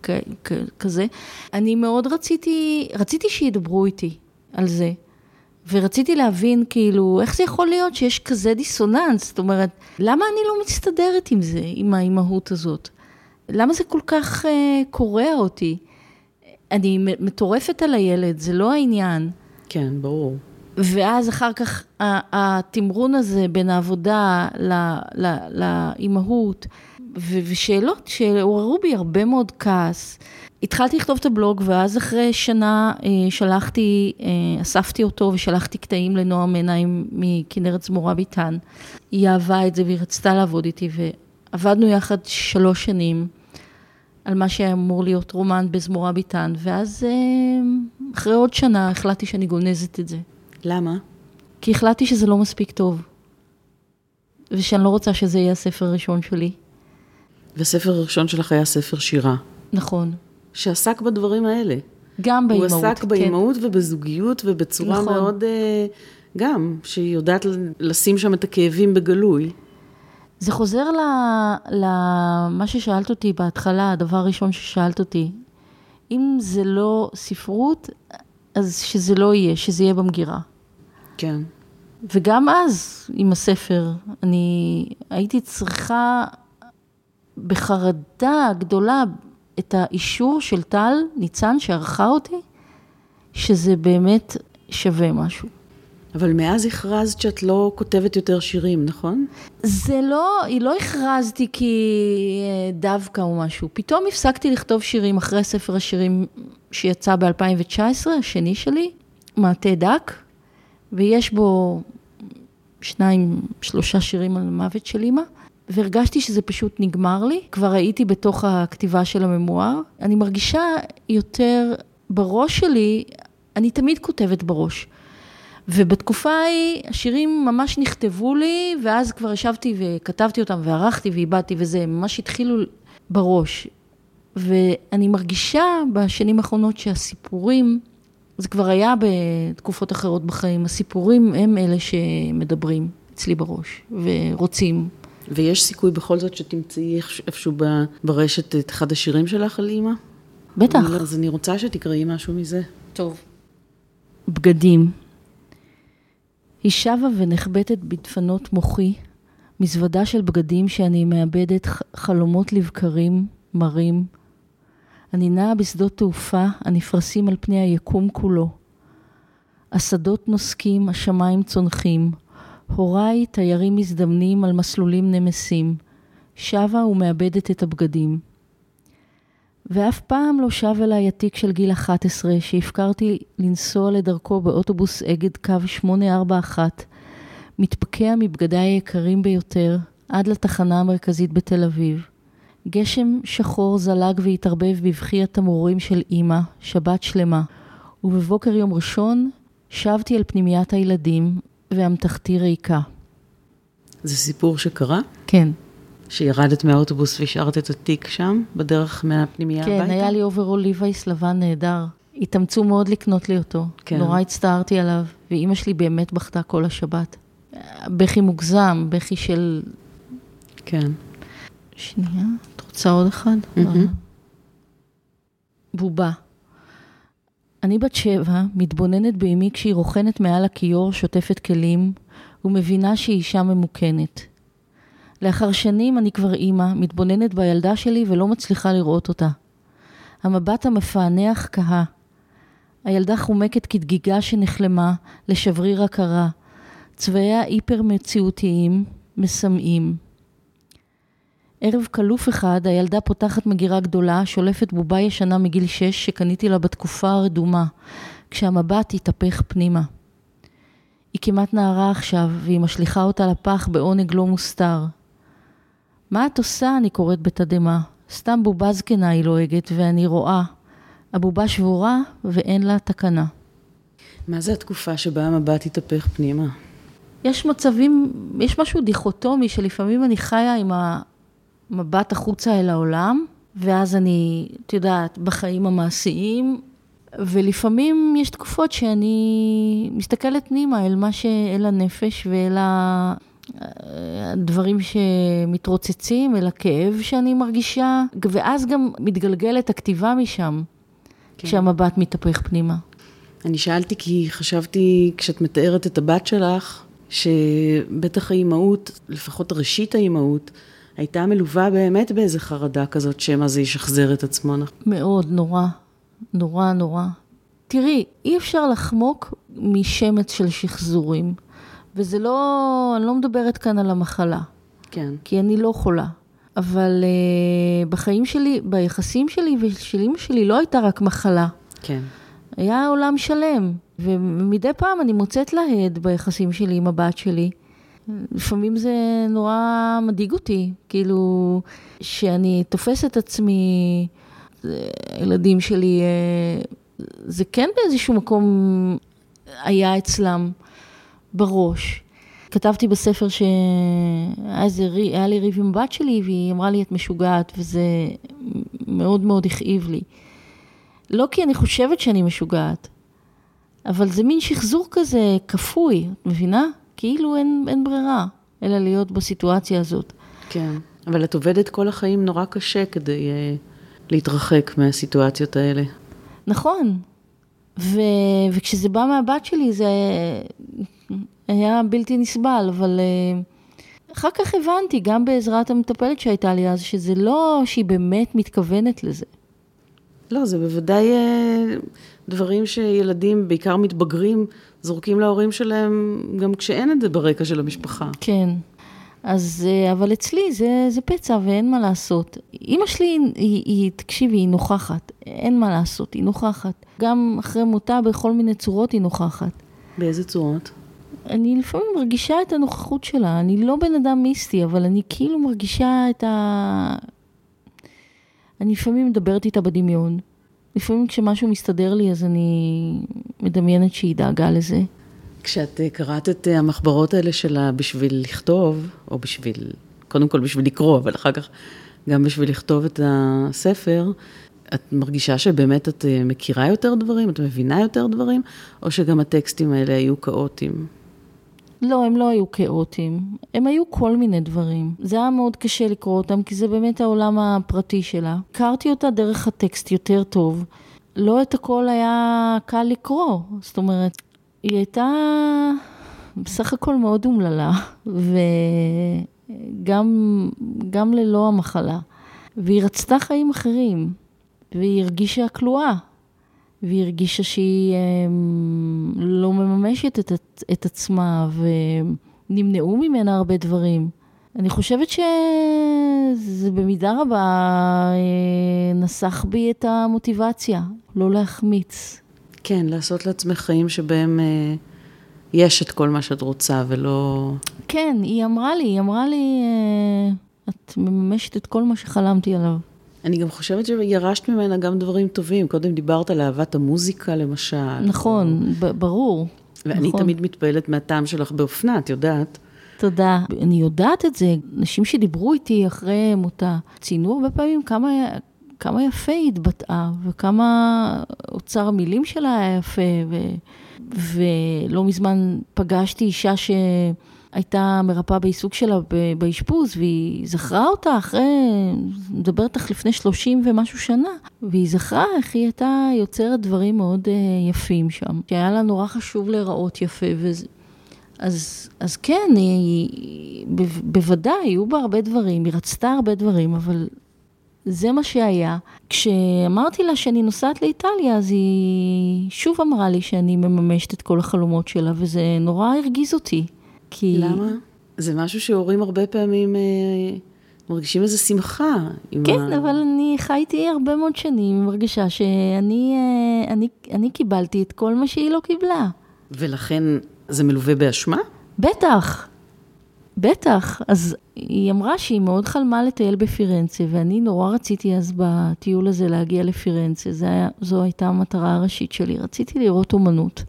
וכזה. אני מאוד רציתי, רציתי שידברו איתי על זה. ורציתי להבין, כאילו, איך זה יכול להיות שיש כזה דיסוננס? זאת אומרת, למה אני לא מסתדרת עם זה, עם האימהות הזאת? למה זה כל כך uh, קורע אותי? אני מטורפת על הילד, זה לא העניין. כן, ברור. ואז אחר כך התמרון הזה בין העבודה לאימהות, ושאלות שעוררו בי הרבה מאוד כעס. התחלתי לכתוב את הבלוג, ואז אחרי שנה אה, שלחתי, אה, אספתי אותו ושלחתי קטעים לנועם עיניים מכנרת זמורה ביטן. היא אהבה את זה והיא רצתה לעבוד איתי, ועבדנו יחד שלוש שנים על מה שהיה אמור להיות רומן בזמורה ביטן, ואז אה, אחרי עוד שנה החלטתי שאני גונזת את זה. למה? כי החלטתי שזה לא מספיק טוב, ושאני לא רוצה שזה יהיה הספר הראשון שלי. והספר הראשון שלך היה ספר שירה. נכון. שעסק בדברים האלה. גם באימהות, כן. הוא עסק באימהות כן. ובזוגיות ובצורה נכון. מאוד, אה, גם, שהיא יודעת לשים שם את הכאבים בגלוי. זה חוזר למה ששאלת אותי בהתחלה, הדבר הראשון ששאלת אותי. אם זה לא ספרות, אז שזה לא יהיה, שזה יהיה במגירה. כן. וגם אז, עם הספר, אני הייתי צריכה בחרדה גדולה את האישור של טל ניצן שערכה אותי, שזה באמת שווה משהו. אבל מאז הכרזת שאת לא כותבת יותר שירים, נכון? זה לא, היא לא הכרזתי כי אה, דווקא או משהו. פתאום הפסקתי לכתוב שירים אחרי ספר השירים שיצא ב-2019, השני שלי, מעטה דק, ויש בו שניים, שלושה שירים על המוות של אימא, והרגשתי שזה פשוט נגמר לי. כבר הייתי בתוך הכתיבה של הממואר. אני מרגישה יותר בראש שלי, אני תמיד כותבת בראש. ובתקופה ההיא השירים ממש נכתבו לי, ואז כבר ישבתי וכתבתי אותם וערכתי ואיבדתי וזה, ממש התחילו בראש. ואני מרגישה בשנים האחרונות שהסיפורים, זה כבר היה בתקופות אחרות בחיים, הסיפורים הם אלה שמדברים אצלי בראש ורוצים. ויש סיכוי בכל זאת שתמצאי איפשהו ברשת את אחד השירים שלך על אימא? בטח. אז אני רוצה שתקראי משהו מזה. טוב. בגדים. היא שבה ונחבטת בדפנות מוחי, מזוודה של בגדים שאני מאבדת חלומות לבקרים, מרים. אני נעה בשדות תעופה הנפרסים על פני היקום כולו. השדות נוסקים, השמיים צונחים. הוריי תיירים מזדמנים על מסלולים נמסים. שבה ומאבדת את הבגדים. ואף פעם לא שב אליי התיק של גיל 11, שהפקרתי לנסוע לדרכו באוטובוס אגד קו 841, מתפקע מבגדיי היקרים ביותר, עד לתחנה המרכזית בתל אביב. גשם שחור זלג והתערבב בבכי התמרורים של אמא, שבת שלמה, ובבוקר יום ראשון שבתי אל פנימיית הילדים, ואמתחתי ריקה. זה סיפור שקרה? כן. שירדת מהאוטובוס והשארת את התיק שם, בדרך מהפנימייה כן, הביתה? כן, היה לי אוברול Levi's לבן נהדר. התאמצו מאוד לקנות לי אותו. כן. נורא הצטערתי עליו, ואימא שלי באמת בכתה כל השבת. בכי מוגזם, בכי של... כן. שנייה, את רוצה עוד אחד? Mm-hmm. בובה. אני בת שבע, מתבוננת באמי כשהיא רוכנת מעל הכיור, שוטפת כלים, ומבינה שהיא אישה ממוכנת. לאחר שנים אני כבר אימא, מתבוננת בילדה שלי ולא מצליחה לראות אותה. המבט המפענח כהה. הילדה חומקת כדגיגה שנחלמה לשבריר הכרה. צבעיה היפר-מציאותיים, מסמאים. ערב קלוף אחד, הילדה פותחת מגירה גדולה, שולפת בובה ישנה מגיל שש שקניתי לה בתקופה הרדומה, כשהמבט התהפך פנימה. היא כמעט נערה עכשיו, והיא משליכה אותה לפח בעונג לא מוסתר. מה את עושה? אני קוראת בתדהמה. סתם בובה זקנה היא לועגת, ואני רואה. הבובה שבורה ואין לה תקנה. מה זה התקופה שבה המבט התהפך פנימה? יש מצבים, יש משהו דיכוטומי שלפעמים אני חיה עם המבט החוצה אל העולם, ואז אני, את יודעת, בחיים המעשיים, ולפעמים יש תקופות שאני מסתכלת פנימה אל מה שאל הנפש ואל הדברים שמתרוצצים, אל הכאב שאני מרגישה, ואז גם מתגלגלת הכתיבה משם, כן. כשהמבט מתהפך פנימה. אני שאלתי כי חשבתי, כשאת מתארת את הבת שלך, שבטח האימהות, לפחות ראשית האימהות, הייתה מלווה באמת באיזה חרדה כזאת, שמא זה ישחזר את עצמו. מאוד, נורא. נורא נורא. תראי, אי אפשר לחמוק משמץ של שחזורים. וזה לא, אני לא מדברת כאן על המחלה. כן. כי אני לא חולה. אבל uh, בחיים שלי, ביחסים שלי ושל אימא שלי לא הייתה רק מחלה. כן. היה עולם שלם. ומדי פעם אני מוצאת להד ביחסים שלי עם הבת שלי. לפעמים זה נורא מדאיג אותי, כאילו, שאני תופסת עצמי, הילדים שלי, אה, זה כן באיזשהו מקום היה אצלם. בראש. כתבתי בספר שהיה לי ריב עם בת שלי והיא אמרה לי את משוגעת וזה מאוד מאוד הכאיב לי. לא כי אני חושבת שאני משוגעת, אבל זה מין שחזור כזה כפוי, את מבינה? כאילו אין, אין ברירה, אלא להיות בסיטואציה הזאת. כן, אבל את עובדת כל החיים נורא קשה כדי uh, להתרחק מהסיטואציות האלה. נכון, ו, וכשזה בא מהבת שלי זה היה בלתי נסבל, אבל אה, אחר כך הבנתי, גם בעזרת המטפלת שהייתה לי אז, שזה לא שהיא באמת מתכוונת לזה. לא, זה בוודאי אה, דברים שילדים, בעיקר מתבגרים, זורקים להורים שלהם גם כשאין את זה ברקע של המשפחה. כן. אז, אה, אבל אצלי זה, זה פצע ואין מה לעשות. אימא שלי, היא, היא, תקשיבי, היא נוכחת, אין מה לעשות, היא נוכחת. גם אחרי מותה בכל מיני צורות היא נוכחת. באיזה צורות? אני לפעמים מרגישה את הנוכחות שלה. אני לא בן אדם מיסטי, אבל אני כאילו מרגישה את ה... אני לפעמים מדברת איתה בדמיון. לפעמים כשמשהו מסתדר לי, אז אני מדמיינת שהיא דאגה לזה. כשאת אה, קראת את אה, המחברות האלה שלה בשביל לכתוב, או בשביל, קודם כל בשביל לקרוא, אבל אחר כך גם בשביל לכתוב את הספר, את מרגישה שבאמת את אה, מכירה יותר דברים, את מבינה יותר דברים, או שגם הטקסטים האלה היו כאוטיים? לא, הם לא היו כאוטיים, הם היו כל מיני דברים. זה היה מאוד קשה לקרוא אותם, כי זה באמת העולם הפרטי שלה. הכרתי אותה דרך הטקסט יותר טוב. לא את הכל היה קל לקרוא, זאת אומרת, היא הייתה בסך הכל מאוד אומללה, וגם ללא המחלה. והיא רצתה חיים אחרים, והיא הרגישה כלואה, והיא הרגישה שהיא אמ, לא מממשת את, את עצמה, ונמנעו ממנה הרבה דברים. אני חושבת שזה במידה רבה אה, נסח בי את המוטיבציה, לא להחמיץ. כן, לעשות לעצמך חיים שבהם אה, יש את כל מה שאת רוצה ולא... כן, היא אמרה לי, היא אמרה לי, אה, את מממשת את כל מה שחלמתי עליו. אני גם חושבת שירשת ממנה גם דברים טובים. קודם דיברת על אהבת המוזיקה, למשל. נכון, או... ברור. ואני נכון. תמיד מתפעלת מהטעם שלך באופנה, את יודעת. תודה. אני יודעת את זה. נשים שדיברו איתי אחרי מותה, ציינו הרבה פעמים כמה, כמה יפה היא התבטאה, וכמה אוצר המילים שלה היה יפה, ו, ולא מזמן פגשתי אישה ש... הייתה מרפאה בעיסוק שלה באשפוז, והיא זכרה אותה אחרי, מדברת לך לפני 30 ומשהו שנה, והיא זכרה איך היא הייתה יוצרת דברים מאוד uh, יפים שם, שהיה לה נורא חשוב להיראות יפה, וזה... אז, אז כן, היא, היא, ב, בוודאי, היו בה הרבה דברים, היא רצתה הרבה דברים, אבל זה מה שהיה. כשאמרתי לה שאני נוסעת לאיטליה, אז היא שוב אמרה לי שאני מממשת את כל החלומות שלה, וזה נורא הרגיז אותי. כי... למה? זה משהו שהורים הרבה פעמים אה, מרגישים איזו שמחה. כן, ה... אבל אני חייתי הרבה מאוד שנים עם הרגשה שאני אה, אני, אני קיבלתי את כל מה שהיא לא קיבלה. ולכן זה מלווה באשמה? בטח, בטח. אז היא אמרה שהיא מאוד חלמה לטייל בפירנצה, ואני נורא רציתי אז בטיול הזה להגיע לפירנצה. היה, זו הייתה המטרה הראשית שלי, רציתי לראות אומנות.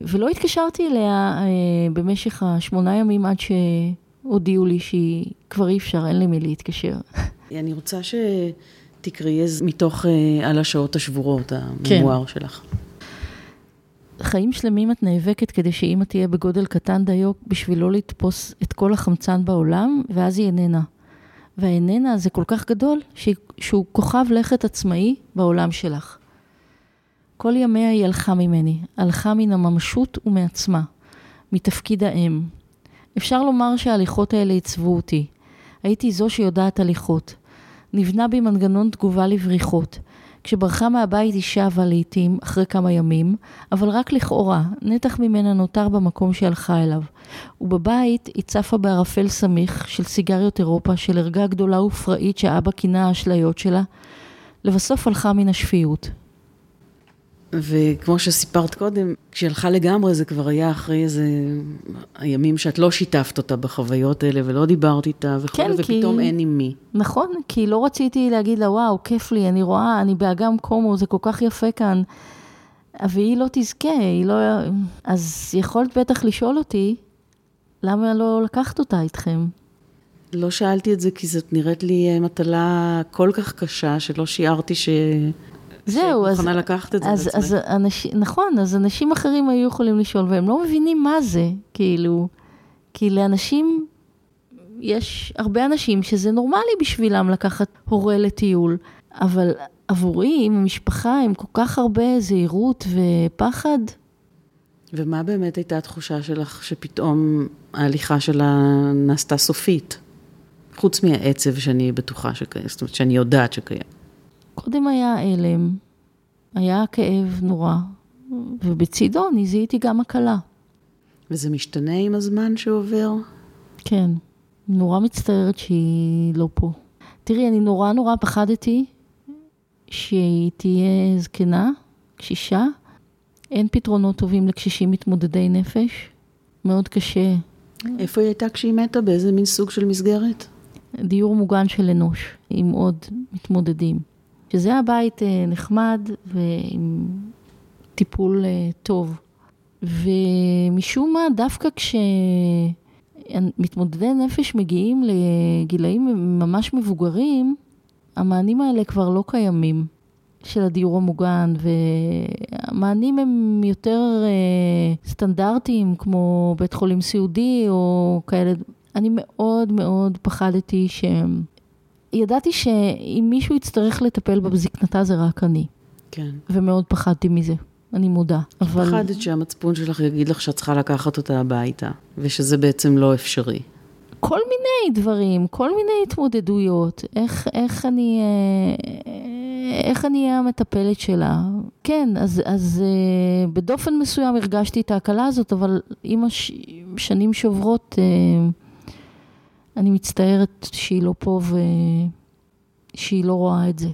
ולא התקשרתי אליה אה, במשך השמונה ימים עד שהודיעו לי שהיא כבר אי אפשר, אין למי להתקשר. [LAUGHS] אני רוצה שתקראי מתוך אה, על השעות השבורות, הממואר כן. שלך. חיים שלמים את נאבקת כדי שאימא תהיה בגודל קטן דיו בשביל לא לתפוס את כל החמצן בעולם, ואז היא איננה. והאיננה זה כל כך גדול, שהוא כוכב לכת עצמאי בעולם שלך. כל ימיה היא הלכה ממני, הלכה מן הממשות ומעצמה, מתפקיד האם. אפשר לומר שההליכות האלה עיצבו אותי. הייתי זו שיודעת הליכות. נבנה בי מנגנון תגובה לבריחות. כשברחה מהבית היא שבה לעתים, אחרי כמה ימים, אבל רק לכאורה, נתח ממנה נותר במקום שהלכה אליו. ובבית היא צפה בערפל סמיך של סיגריות אירופה, של ערגה גדולה ופראית שאבא כינה האשליות שלה, לבסוף הלכה מן השפיות. וכמו שסיפרת קודם, כשהיא הלכה לגמרי, זה כבר היה אחרי איזה הימים שאת לא שיתפת אותה בחוויות האלה ולא דיברת איתה וכו', כן, ופתאום כי... אין עם מי. נכון, כי לא רציתי להגיד לה, וואו, כיף לי, אני רואה, אני באגם קומו, זה כל כך יפה כאן. והיא לא תזכה, היא לא... אז יכולת בטח לשאול אותי, למה לא לקחת אותה איתכם? לא שאלתי את זה כי זאת נראית לי מטלה כל כך קשה, שלא שיערתי ש... זהו, אז... מוכנה לקחת את זה אז, אז אנשים, נכון, אז אנשים אחרים היו יכולים לשאול, והם לא מבינים מה זה, כאילו, כי לאנשים, יש הרבה אנשים שזה נורמלי בשבילם לקחת הורה לטיול, אבל עבורי, עם המשפחה, עם כל כך הרבה זהירות ופחד. ומה באמת הייתה התחושה שלך שפתאום ההליכה שלה נעשתה סופית? חוץ מהעצב שאני בטוחה שקיים, זאת אומרת שאני יודעת שקיים. קודם היה הלם, היה כאב נורא, ובצידו נזיהיתי גם הקלה. וזה משתנה עם הזמן שעובר? כן, נורא מצטערת שהיא לא פה. תראי, אני נורא נורא פחדתי שהיא תהיה זקנה, קשישה. אין פתרונות טובים לקשישים מתמודדי נפש. מאוד קשה. איפה היא הייתה כשהיא מתה? באיזה מין סוג של מסגרת? דיור מוגן של אנוש, עם עוד מתמודדים. שזה הבית אה, נחמד ועם טיפול אה, טוב. ומשום מה, דווקא כשמתמודדי נפש מגיעים לגילאים ממש מבוגרים, המענים האלה כבר לא קיימים, של הדיור המוגן, והמענים הם יותר אה, סטנדרטיים, כמו בית חולים סיעודי או כאלה. אני מאוד מאוד פחדתי ש... ידעתי שאם מישהו יצטרך לטפל בה בזקנתה זה רק אני. כן. ומאוד פחדתי מזה, אני מודה. אבל... פחדת שהמצפון שלך יגיד לך שאת צריכה לקחת אותה הביתה, ושזה בעצם לא אפשרי. כל מיני דברים, כל מיני התמודדויות, איך, איך אני... איך אני אהיה המטפלת שלה. כן, אז, אז אה, בדופן מסוים הרגשתי את ההקלה הזאת, אבל עם השנים שעוברות, אה, אני מצטערת שהיא לא פה ושהיא לא רואה את זה.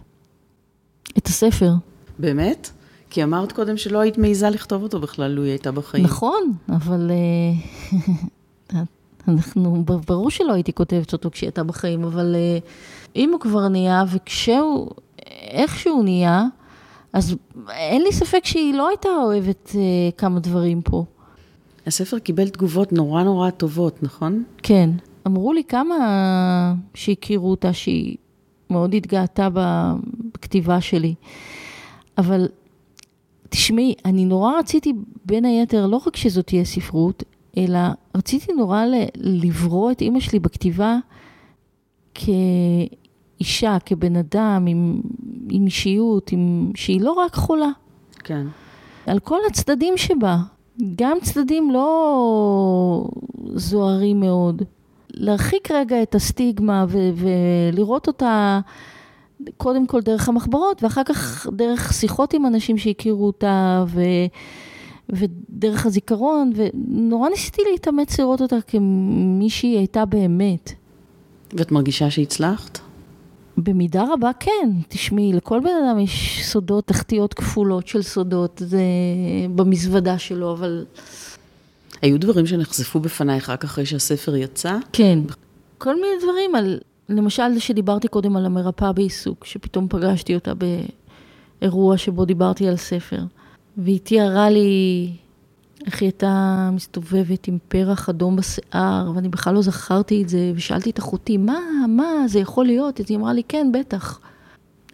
את הספר. באמת? כי אמרת קודם שלא היית מעיזה לכתוב אותו בכלל, לו היא הייתה בחיים. נכון, אבל אה, [LAUGHS] אנחנו, ברור שלא הייתי כותבת אותו כשהיא הייתה בחיים, אבל אה, אם הוא כבר נהיה, וכשהוא, איכשהו נהיה, אז אין לי ספק שהיא לא הייתה אוהבת אה, כמה דברים פה. הספר קיבל תגובות נורא נורא טובות, נכון? כן. אמרו לי כמה שהכירו אותה, שהיא מאוד התגאתה בכתיבה שלי. אבל תשמעי, אני נורא רציתי, בין היתר, לא רק שזאת תהיה ספרות, אלא רציתי נורא לברוא את אימא שלי בכתיבה כאישה, כבן אדם, עם, עם אישיות, עם, שהיא לא רק חולה. כן. על כל הצדדים שבה, גם צדדים לא זוהרים מאוד. להרחיק רגע את הסטיגמה ו- ולראות אותה קודם כל דרך המחברות, ואחר כך דרך שיחות עם אנשים שהכירו אותה, ו... ודרך הזיכרון, ונורא ניסיתי להתאמץ לראות אותה כמי שהיא הייתה באמת. ואת מרגישה שהצלחת? במידה רבה כן. תשמעי, לכל בן אדם יש סודות, תחתיות כפולות של סודות, זה במזוודה שלו, אבל... היו דברים שנחשפו בפנייך רק אחרי שהספר יצא? כן. כל מיני דברים על, למשל, שדיברתי קודם על המרפאה בעיסוק, שפתאום פגשתי אותה באירוע שבו דיברתי על ספר. והיא תיארה לי איך היא הייתה מסתובבת עם פרח אדום בשיער, ואני בכלל לא זכרתי את זה, ושאלתי את אחותי, מה, מה, זה יכול להיות? אז היא אמרה לי, כן, בטח.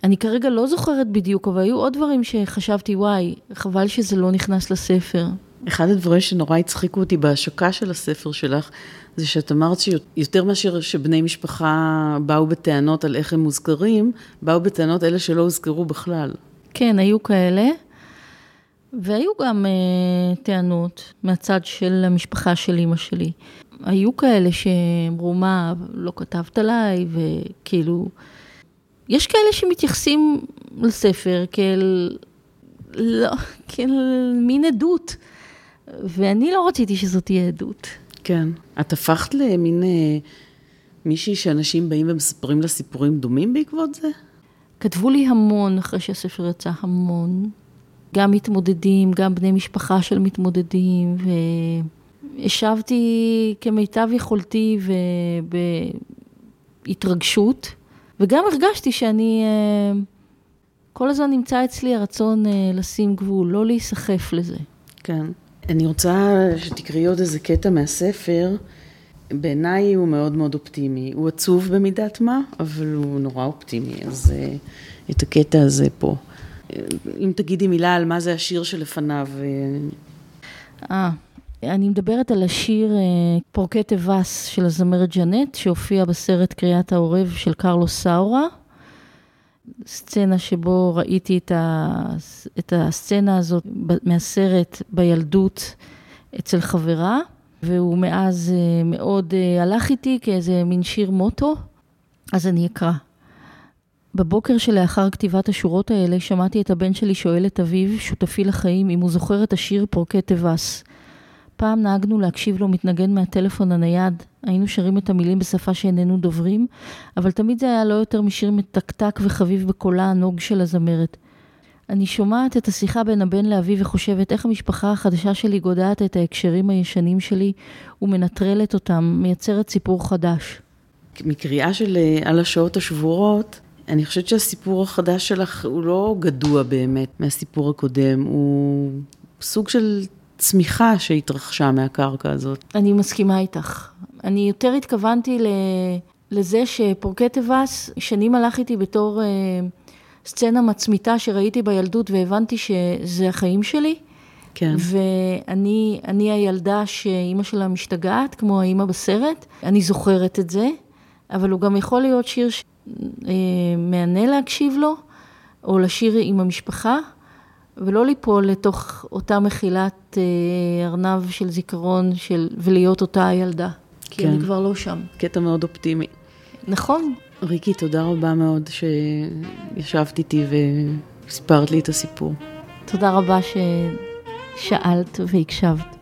אני כרגע לא זוכרת בדיוק, אבל היו עוד דברים שחשבתי, וואי, חבל שזה לא נכנס לספר. אחד הדברים שנורא הצחיקו אותי בהשקה של הספר שלך, זה שאת אמרת שיותר מאשר שבני משפחה באו בטענות על איך הם מוזכרים, באו בטענות אלה שלא הוזכרו בכלל. כן, היו כאלה. והיו גם uh, טענות מהצד של המשפחה של אימא שלי. היו כאלה שאמרו, מה, לא כתבת עליי, וכאילו... יש כאלה שמתייחסים לספר כאל... לא, כאל מין עדות. ואני לא רציתי שזאת תהיה עדות. כן. את הפכת למין אה, מישהי שאנשים באים ומספרים לה סיפורים דומים בעקבות זה? כתבו לי המון אחרי שהספר יצא, המון. גם מתמודדים, גם בני משפחה של מתמודדים, והשבתי כמיטב יכולתי ובהתרגשות, וגם הרגשתי שאני, אה, כל הזמן נמצא אצלי הרצון אה, לשים גבול, לא להיסחף לזה. כן. אני רוצה שתקראי עוד איזה קטע מהספר. בעיניי הוא מאוד מאוד אופטימי. הוא עצוב במידת מה, אבל הוא נורא אופטימי, אז uh, את הקטע הזה פה. אם תגידי מילה על מה זה השיר שלפניו. אה, אני מדברת על השיר אה, פורקי טווס של הזמרת ג'נט, שהופיע בסרט קריאת העורב של קרלוס סאורה. סצנה שבו ראיתי את, ה, את הסצנה הזאת מהסרט בילדות אצל חברה, והוא מאז אה, מאוד אה, הלך איתי כאיזה מין שיר מוטו, אז אני אקרא. בבוקר שלאחר כתיבת השורות האלה שמעתי את הבן שלי שואל את אביו, שותפי לחיים, אם הוא זוכר את השיר פורקי טווס. פעם נהגנו להקשיב לו מתנגן מהטלפון הנייד, היינו שרים את המילים בשפה שאיננו דוברים, אבל תמיד זה היה לא יותר משיר מתקתק וחביב בקולה הנוג של הזמרת. אני שומעת את השיחה בין הבן לאבי וחושבת איך המשפחה החדשה שלי גודעת את ההקשרים הישנים שלי ומנטרלת אותם, מייצרת סיפור חדש. מקריאה של אה, על השעות השבורות, אני חושבת שהסיפור החדש שלך הוא לא גדוע באמת מהסיפור הקודם, הוא סוג של צמיחה שהתרחשה מהקרקע הזאת. אני מסכימה איתך. אני יותר התכוונתי לזה שפורקי טבעס, שנים הלך איתי בתור אה, סצנה מצמיתה שראיתי בילדות והבנתי שזה החיים שלי. כן. ואני הילדה שאימא שלה משתגעת, כמו האימא בסרט. אני זוכרת את זה, אבל הוא גם יכול להיות שיר שמהנה אה, להקשיב לו, או לשיר עם המשפחה. ולא ליפול לתוך אותה מחילת אה, ארנב של זיכרון של, ולהיות אותה הילדה. כי כן. אני כבר לא שם. קטע מאוד אופטימי. נכון. ריקי, תודה רבה מאוד שישבת איתי וסיפרת לי את הסיפור. תודה רבה ששאלת והקשבת.